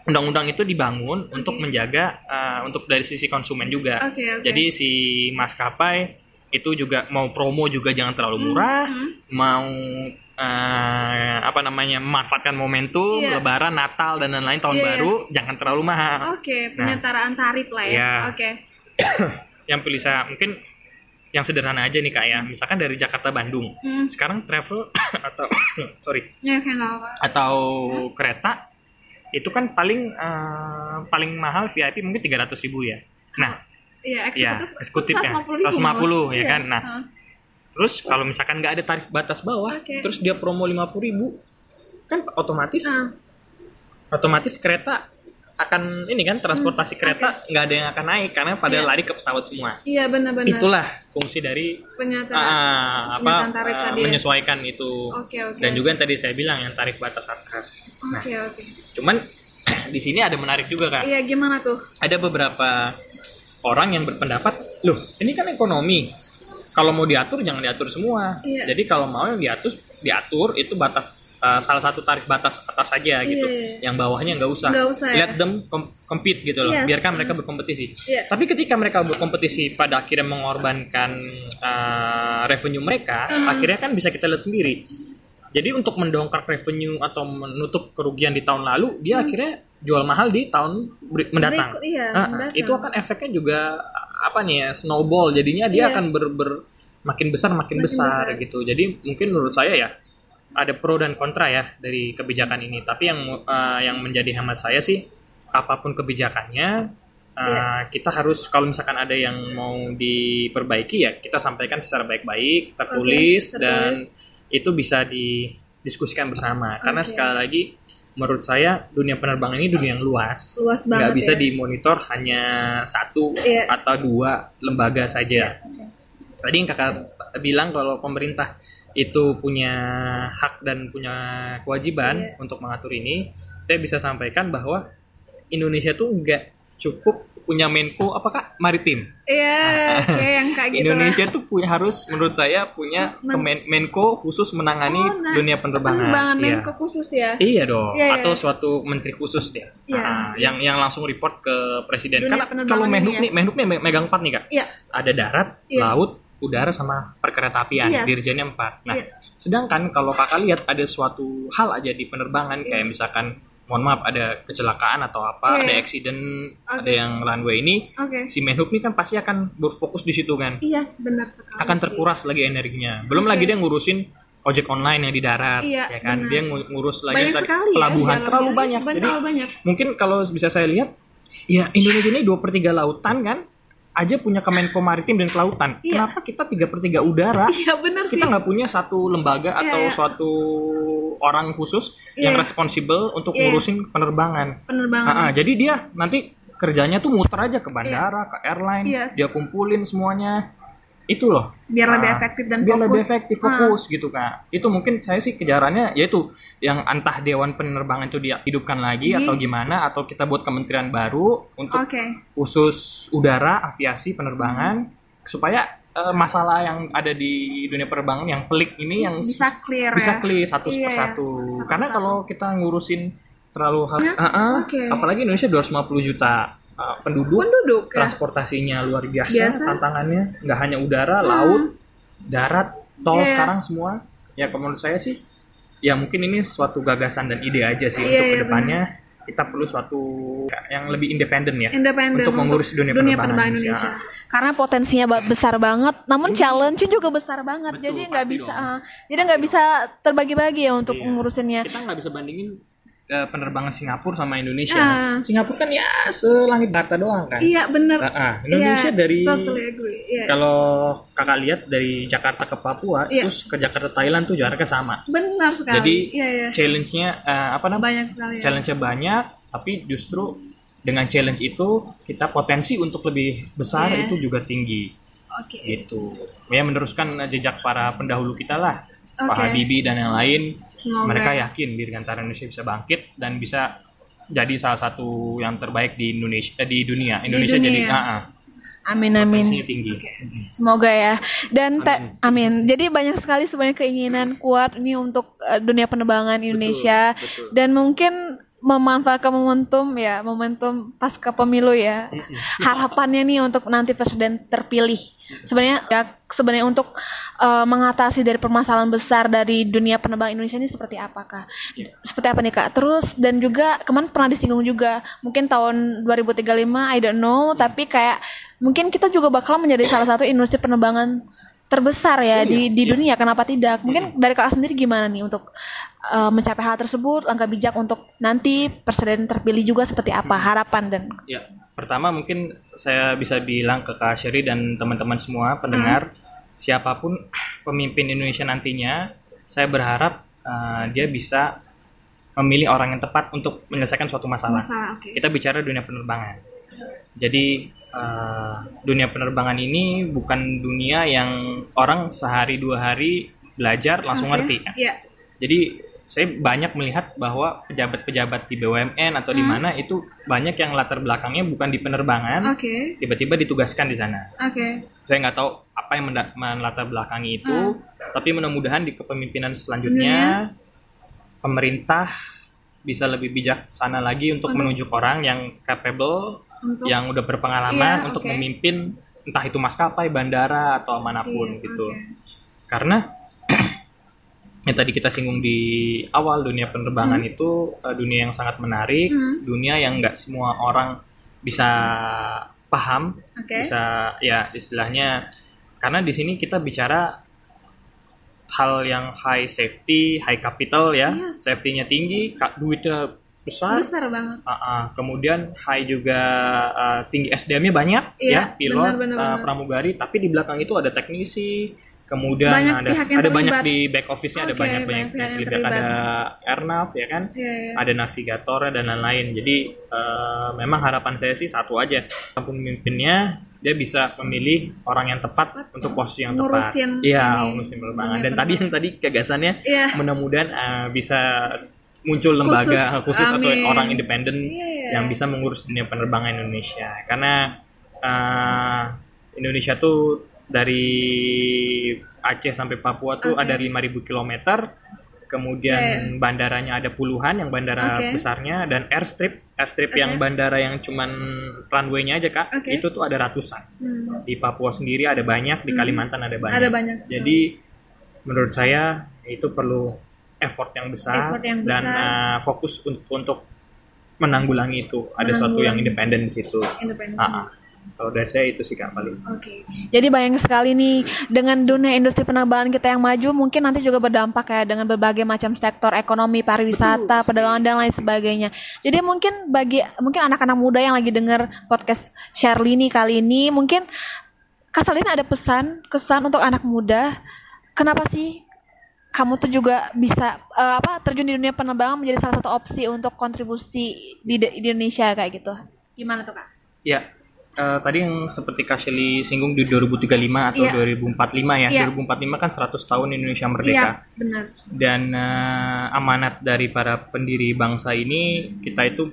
Undang-undang itu dibangun untuk Oke. menjaga uh, untuk dari sisi konsumen juga. Oke oke. Jadi si maskapai itu juga mau promo juga jangan terlalu murah, Hmm, mau eh, apa namanya memanfaatkan momentum Iya. Lebaran, Natal dan lain-lain tahun Iya, baru jangan terlalu mahal. Oke, penyetaraan tarif lah ya. Iya. Oke. Yang pilih saya mungkin yang sederhana aja nih kak ya, misalkan dari Jakarta Bandung, Hmm. sekarang travel atau sorry Ya nggak apa. atau kereta itu kan paling eh, paling mahal VIP mungkin 300.000 ribu ya. Nah Iya, Iya, eksekutif. eksekutif ya. 150 150, ya kan? Nah, Hah. Terus kalau misalkan nggak ada tarif batas bawah, Oke. terus dia promo 50.000 ribu, kan otomatis Nah, otomatis kereta akan ini kan transportasi Hmm, kereta nggak ada yang akan naik karena pada Iya. lari ke pesawat semua. iya benar-benar. Itulah fungsi dari penyetaraan. ah, apa penyataan tarif ah, tadi ya. menyesuaikan itu. Oke oke. Dan juga yang tadi saya bilang yang tarif batas atas. Nah, Oke oke. cuman di sini ada menarik juga kak. Iya gimana tuh? Ada beberapa orang yang berpendapat, loh ini kan ekonomi. Kalau mau diatur jangan diatur semua. Iya. Jadi kalau mau yang diatur diatur itu batas uh, salah satu tarif batas atas saja gitu. Iya. Yang bawahnya nggak usah. Nggak usah ya. Let them com- compete gitu loh. Yes. Biarkan mereka berkompetisi. Iya. Tapi ketika mereka berkompetisi pada akhirnya mengorbankan uh, revenue mereka, Uh-huh. akhirnya kan bisa kita lihat sendiri. Jadi untuk mendongkrak revenue atau menutup kerugian di tahun lalu, dia akhirnya jual mahal di tahun mendatang. Berikut, iya, Ah, ah, mendatang. itu akan efeknya juga apa nih ya snowball. Jadinya dia Iya. akan ber, ber- makin besar makin, Makin besar, besar. gitu. Jadi mungkin menurut saya ya ada pro dan kontra ya dari kebijakan ini. Tapi yang uh, yang menjadi hemat saya sih apa pun kebijakannya uh, Iya. kita harus kalau misalkan ada yang mau diperbaiki ya kita sampaikan secara baik-baik tertulis, Oke, dan itu bisa didiskusikan bersama. Karena Oke. sekali lagi menurut saya dunia penerbangan ini dunia yang luas Luas nggak banget bisa ya. dimonitor hanya satu Iya. atau dua lembaga saja. Iya, oke. tadi yang kakak bilang kalau pemerintah itu punya hak dan punya kewajiban Iya. untuk mengatur ini, saya bisa sampaikan bahwa Indonesia tuh nggak cukup punya Menko apakah maritim. Iya, kayak yang kayak gitu Indonesia tuh punya harus menurut saya punya Men- kemen- Menko khusus menangani Oh, nah, dunia penerbangan. Penerbangan Iya. Menko khusus ya. Iya dong, Iya, iya. atau suatu menteri khusus dia, Iya. Ah, yang yang langsung report ke presiden. Dunia Karena kalau Menhub ya. nih, Menhub nih me- megang empat nih kak. Iya. Ada darat, Iya. laut, udara sama perkeretaapian. Yes. Dirjennya empat. Nah, Iya. sedangkan kalau kakak lihat ada suatu hal aja di penerbangan Iya. kayak misalkan, mohon maaf ada kecelakaan atau apa, Iya. ada accident, Oke. ada yang runway ini, Oke. si Menhub nih kan pasti akan berfokus di situ kan. Iya, benar sekali. akan sih. terkuras lagi energinya. Belum Oke. lagi dia ngurusin ojek online yang di darat, Iya, ya kan? benar. Dia ngu- ngurus lagi Banyak tadi sekali ya. pelabuhan jalannya. terlalu banyak. Banyak, Jadi banyak. mungkin kalau bisa saya lihat, ya Indonesia ini dua per tiga lautan kan, aja punya Kemenko Maritim dan Kelautan. Iya. Kenapa kita tiga per tiga udara? Iya, benar sih. kita nggak punya satu lembaga Iya, atau iya. suatu orang khusus Iya. yang responsibel untuk Iya. ngurusin penerbangan. penerbangan. Ah, ah, jadi dia nanti kerjanya tuh muter aja ke bandara, ke airline, Yes. dia kumpulin semuanya. Itu loh biar lebih Ah, efektif dan biar fokus. lebih efektif Ah, fokus gitu kak itu mungkin saya sih kejarannya yaitu yang entah dewan penerbangan itu dihidupkan lagi Di- atau gimana atau kita buat kementerian baru untuk Oke. khusus udara aviasi penerbangan supaya eh, masalah yang ada di dunia penerbangan yang pelik ini yang bisa clear bisa ya. clear satu Iya, persatu satu karena kalau kita ngurusin terlalu hal Ya, Ah, ah. oke. apalagi Indonesia 250 juta uh, penduduk penduduk ya. transportasinya luar biasa, Biasa. tantangannya nggak hanya udara Hmm. laut darat tol Iya. sekarang semua ya kalau menurut saya sih ya mungkin ini suatu gagasan dan ide aja sih Iya, untuk iya, ke depannya kita perlu suatu yang lebih independen ya Independen untuk mengurus dunia penerbangan penerbangan Indonesia. Indonesia. Karena potensinya besar banget, namun challenge-nya juga besar banget. Betul, jadi nggak bisa, dong. ah, jadi nggak bisa terbagi-bagi ya untuk Iya. ngurusinnya. kita nggak bisa bandingin eh, penerbangan Singapura sama Indonesia Ah. Singapura kan ya selangit bata doang kan Iya bener. Ah, ah. Indonesia Iya, dari Totally agree. Iya. kalau kakak lihat dari Jakarta ke Papua Iya. terus ke Jakarta Thailand tuh jaraknya sama Benar sekali. Jadi, iya, iya. challenge-nya eh, apa namanya banyak sekali. Ya. challenge-nya banyak tapi justru dengan challenge itu kita potensi untuk lebih besar Iya. itu juga tinggi Oke. gitu ya meneruskan jejak para pendahulu kita lah Pak Oke. Habibie dan yang lain Semoga. mereka yakin Dirgantara Indonesia bisa bangkit dan bisa jadi salah satu yang terbaik di Indonesia eh, di dunia Indonesia dunia. jadi ah, ah, Amin amin. tinggi Semoga ya. Dan Amin. amin. Jadi banyak sekali sebenarnya keinginan kuat ini untuk eh, dunia penerbangan Indonesia Betul, betul. dan mungkin memanfaatkan momentum ya, momentum pasca pemilu ya. Harapannya nih untuk nanti presiden terpilih. Sebenarnya ya sebenarnya untuk eh, mengatasi dari permasalahan besar dari dunia penerbangan Indonesia ini seperti apakah? Iya. Seperti apa nih Kak? Terus dan juga kemarin pernah disinggung juga mungkin tahun 2035 I don't know, tapi kayak mungkin kita juga bakal menjadi salah satu industri penerbangan terbesar ya Iya, di di iya. dunia. Kenapa tidak? Mungkin dari kakak sendiri gimana nih untuk uh, mencapai hal tersebut, langkah bijak untuk nanti presiden terpilih juga seperti apa harapan dan Ya, pertama mungkin saya bisa bilang ke Kak Sherry dan teman-teman semua pendengar, siapa pun pemimpin Indonesia nantinya, saya berharap uh, dia bisa memilih orang yang tepat untuk menyelesaikan suatu masalah. masalah. Oke. Kita bicara dunia penerbangan. Jadi uh, dunia penerbangan ini bukan dunia yang orang sehari dua hari belajar langsung Oke. ngerti. Iya. Jadi saya banyak melihat bahwa pejabat-pejabat di BUMN atau di Hmm. mana itu banyak yang latar belakangnya bukan di penerbangan, Oke. tiba-tiba ditugaskan di sana. Oke. Saya nggak tahu apa yang melatar belakangi itu, tapi mudah-mudahan di kepemimpinan Dunia. selanjutnya pemerintah bisa lebih bijaksana lagi untuk Untuk- menunjuk orang yang capable, Untuk yang udah berpengalaman Iya, untuk memimpin entah itu maskapai, bandara atau mana pun Iya, gitu. oke. Karena yang tadi kita singgung di awal dunia penerbangan itu uh, dunia yang sangat menarik, Hmm. dunia yang nggak semua orang bisa paham, Oke. bisa ya istilahnya karena di sini kita bicara hal yang high safety, high capital ya, Yes. safety-nya tinggi, duitnya besar, Besar banget. Ah, ah. kemudian high juga uh, tinggi SDM-nya banyak Iya, ya pilot benar, benar, uh, benar. pramugari tapi di belakang itu ada teknisi kemudian Banyak ada pihak yang ada banyak di back office-nya ada Oke, banyak banyak banyak yang terlibat. terlibat. ada airnav ya kan Iya, iya. ada navigator dan lain-lain jadi eh, memang harapan saya sih satu aja pemimpinnya dia bisa memilih orang yang tepat Tepat. untuk posisi yang Ngurusin tepat iya ngurusin penerbangan dan tadi yang tadi gagasannya Iya. mudah-mudahan eh, bisa muncul lembaga khusus, atau Amin. orang independen Iya, iya. yang bisa mengurus dunia penerbangan Indonesia karena eh, Indonesia tuh dari Aceh sampai Papua tuh Oke. ada 5.000 km kemudian bandaranya ada puluhan yang bandara Oke. besarnya dan airstrip airstrip Oke. yang bandara yang cuman runway-nya aja kak Oke. itu tuh ada ratusan Hmm. di Papua sendiri ada banyak di Hmm. Kalimantan ada banyak Ada banyak. jadi menurut saya itu perlu effort yang besar, Effort yang dan besar. uh, fokus untuk, untuk menanggulangi itu. Ada suatu yang Menanggulangi. independen di situ. independen. Ah, ah. Kalau dari saya itu sih kak paling. Oke. Jadi banyak sekali nih dengan dunia industri penerbangan kita yang maju mungkin nanti juga berdampak ya dengan berbagai macam sektor ekonomi, pariwisata, perdagangan dan lain sebagainya. Jadi mungkin bagi mungkin anak-anak muda yang lagi denger podcast Shirley nih kali ini mungkin Kak Salin ada pesan kesan untuk anak muda kenapa sih kamu tuh juga bisa eh, apa terjun di dunia penerbangan menjadi salah satu opsi untuk kontribusi di, di Indonesia kayak gitu. Gimana tuh Kak? Ya, eh, tadi yang seperti Kak Shelly singgung di 2035 atau Iya. 2045 ya. Iya. 2045 kan 100 tahun Indonesia merdeka. Iya, benar. Dan eh, amanat dari para pendiri bangsa ini kita itu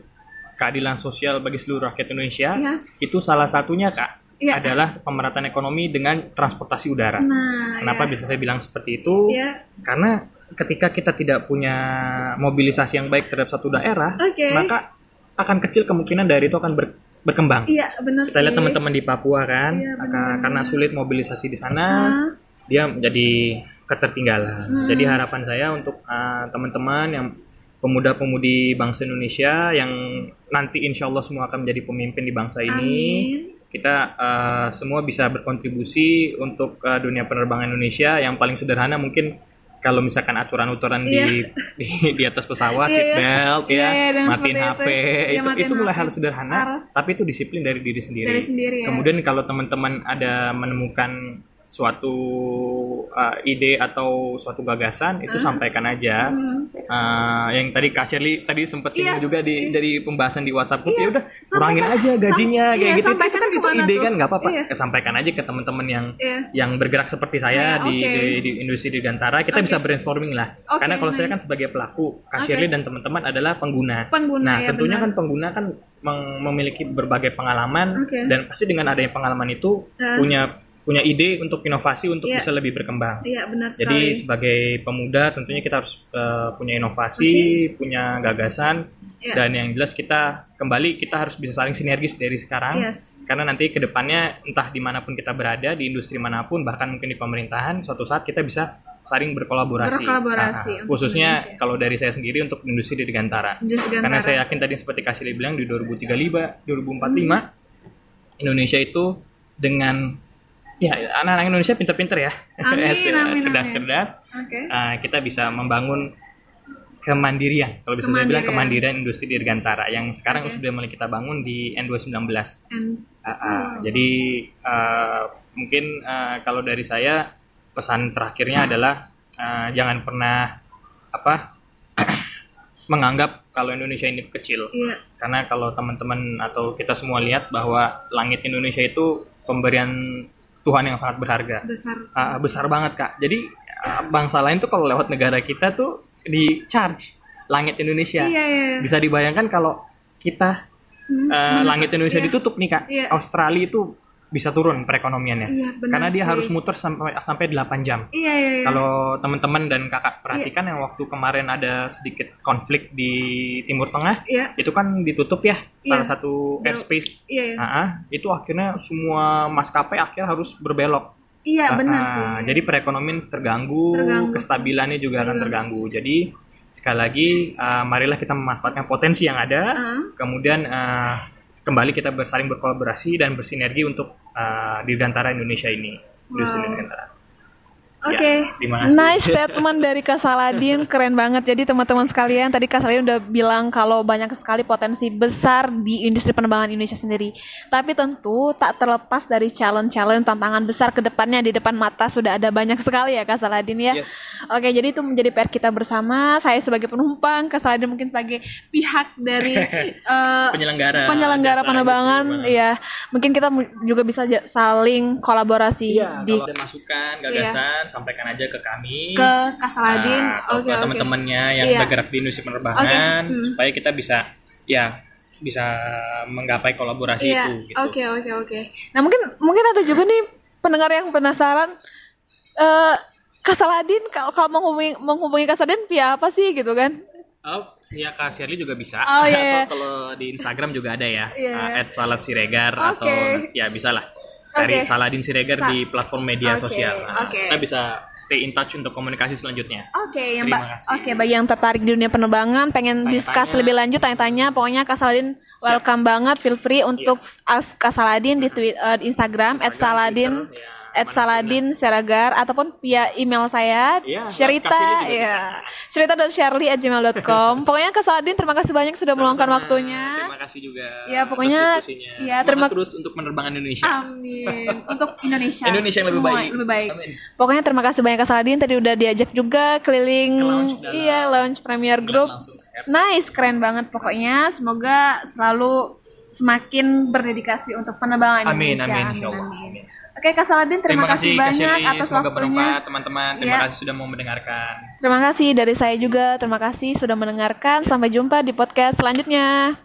keadilan sosial bagi seluruh rakyat Indonesia. Yes. Itu salah satunya kak Iya. adalah pemerataan ekonomi dengan transportasi udara. Nah, Kenapa ya. bisa saya bilang seperti itu? Iya. Karena ketika kita tidak punya mobilisasi yang baik terhadap satu daerah, Oke. maka akan kecil kemungkinan dari itu akan ber- berkembang. Iya, benar Kita lihat teman-teman di Papua kan, Iya, benar-benar. karena sulit mobilisasi di sana, Ah, dia menjadi ketertinggalan. Hmm. Jadi harapan saya untuk uh, teman-teman yang pemuda-pemudi bangsa Indonesia yang nanti insya Allah semua akan menjadi pemimpin di bangsa ini, amin. kita uh, semua bisa berkontribusi untuk uh, dunia penerbangan Indonesia. Yang paling sederhana mungkin kalau misalkan aturan-aturan di, di di atas pesawat, Iya, seat iya. belt Iya, ya, iya, dan matiin HP, itu. Iya, itu matiin itu mulai hal sederhana, Harus. tapi itu disiplin dari diri sendiri. Dari sendiri ya. Kemudian kalau teman-teman ada menemukan suatu uh, ide atau suatu gagasan itu sampaikan aja. Hmm. Uh, yang tadi Kak Shirley tadi sempat singgung Iya. juga di dari pembahasan di WhatsApp group Iya, ya udah kurangin aja gajinya sam- kayak iya, gitu. Itu, itu sampaikan kan itu ide tuh? kan nggak apa-apa. Iya. Ya, sampaikan aja ke teman-teman yang Iya. yang bergerak seperti saya Saya, di, oke. di, di industri di Gantara kita Oke. bisa brainstorming lah. Oke, Karena kalau saya nice. kan sebagai pelaku, Kak. Shirley dan teman-teman adalah pengguna. Pengguna Nah, ya, tentunya benar. kan pengguna kan memiliki berbagai pengalaman Oke. dan pasti dengan adanya pengalaman itu Ah. punya punya ide untuk inovasi untuk Iya. bisa lebih berkembang. Iya, benar Jadi sekali. sebagai pemuda tentunya kita harus eh, punya inovasi, punya gagasan Iya. dan yang jelas kita kembali kita harus bisa saling sinergis dari sekarang. Yes. Karena nanti ke depannya entah di mana pun kita berada di industri mana pun bahkan mungkin di pemerintahan suatu saat kita bisa saling berkolaborasi. Berkolaborasi Ah, ah. untuk khususnya Indonesia. kalau dari saya sendiri untuk industri di Gantara. Industri Karena Gantara. saya yakin tadi seperti Kasih bilang di 2035, 2045 Indonesia itu dengan ya anak-anak Indonesia pinter-pinter ya, Amin, amin, cerdas-cerdas, Oke. uh, kita bisa membangun kemandirian. Kalau bisa saya bilang Kemandirian. kemandirian industri dirgantara yang sekarang Oke. sudah mulai kita bangun di N219. And Uh, uh, Oh. Jadi uh, mungkin uh, kalau dari saya pesan terakhirnya adalah uh, jangan pernah apa menganggap kalau Indonesia ini kecil. iya, Karena kalau teman-teman atau kita semua lihat bahwa langit Indonesia itu pemberian Tuhan yang sangat berharga. besar. Ah, besar banget kak. Jadi ah, bangsa lain tuh kalau lewat negara kita tuh di charge langit Indonesia. Iya, iya. Bisa dibayangkan kalau kita Hmm, benar. langit Indonesia Iya. ditutup nih kak, Iya. Australia itu bisa turun perekonomiannya. Iya, benar Karena dia sih. harus muter sampai sampai 8 jam. Iya, iya, iya. Kalau teman-teman dan kakak perhatikan yang waktu kemarin ada sedikit konflik di Timur Tengah, Iya, itu kan ditutup ya Iya. salah satu Bel- airspace. iya, iya. Ah, ah, itu akhirnya semua maskapai akhirnya harus berbelok. Iya, Ah, benar ah, sih. Jadi perekonomian terganggu, Terganggu. kestabilannya juga akan terganggu. Jadi sekali lagi ah, marilah kita memanfaatkan potensi yang ada, Ah, kemudian ah, kembali kita bersaling berkolaborasi dan bersinergi untuk ah, dirgantara Indonesia ini, Wow. dirgantara. Oke, Ya, terima kasih. nice statement dari Kak Saladin, keren banget. Jadi teman-teman sekalian, tadi Kak Saladin udah bilang kalau banyak sekali potensi besar di industri penerbangan Indonesia sendiri. Tapi tentu tak terlepas dari challenge-challenge tantangan besar ke depannya di depan mata sudah ada banyak sekali ya Kak Saladin ya. Yes. Oke, jadi itu menjadi PR kita bersama. Saya sebagai penumpang, Kak Saladin mungkin sebagai pihak dari eh, penyelenggara penyelenggara penerbangan ya mungkin kita juga bisa saling kolaborasi Iya, di kalau ada masukan, gagasan, sampaikan aja ke kami. ke Kak Saladin Nah, atau oke ke teman-temannya yang Iya. bergerak di industri penerbangan, Oke, hmm. supaya kita bisa, ya, bisa menggapai kolaborasi iya itu. Gitu. oke oke oke nah mungkin mungkin ada juga nih pendengar yang penasaran eh Kak Saladin kalau kalau menghubungi menghubungi Kak Saladin via apa sih gitu kan Oh, ya Kak Shirley juga bisa. Oh, iya. Atau kalau di Instagram juga ada ya, Iya. uh, at Salad Siregar Oke. atau ya bisa lah. Cari. Saladin Siregar Sa- di platform media Oke, sosial. Nah, oke. Kita bisa stay in touch untuk komunikasi selanjutnya. Oke, yang Mbak. kasih. Oke, bagi yang tertarik di dunia penerbangan, pengen Tanya-tanya. discuss lebih lanjut, tanya-tanya, pokoknya Kak Saladin welcome banget, feel free untuk ask Kak Saladin di, tweet, eh, di Instagram, at Saladin, Twitter, ya, at Saladin Seragar, ataupun via email saya, Iya, cerita, ya, cerita dan Shirley at gmail.com. pokoknya Kak Saladin, terima kasih banyak sudah meluangkan waktunya. Terima kasih juga. Ya, pokoknya, ya, terima- terus untuk penerbangan Indonesia. Amin. Untuk Indonesia. Indonesia yang lebih semua baik. Lebih baik. Amin. Pokoknya terima kasih banyak Kak Saladin. Tadi udah diajak juga keliling. Ke lounge iya, launch Premier Group. Langsung. Nice, keren banget pokoknya. Semoga selalu semakin berdedikasi untuk penerbangan Amin, Indonesia. amin, insya Allah. amin. Oke Kak Saladin, terima, terima kasih, kasih banyak Kak atas Semoga waktunya. teman-teman. Terima ya. kasih sudah mau mendengarkan. Terima kasih dari saya juga. Terima kasih sudah mendengarkan. Sampai jumpa di podcast selanjutnya.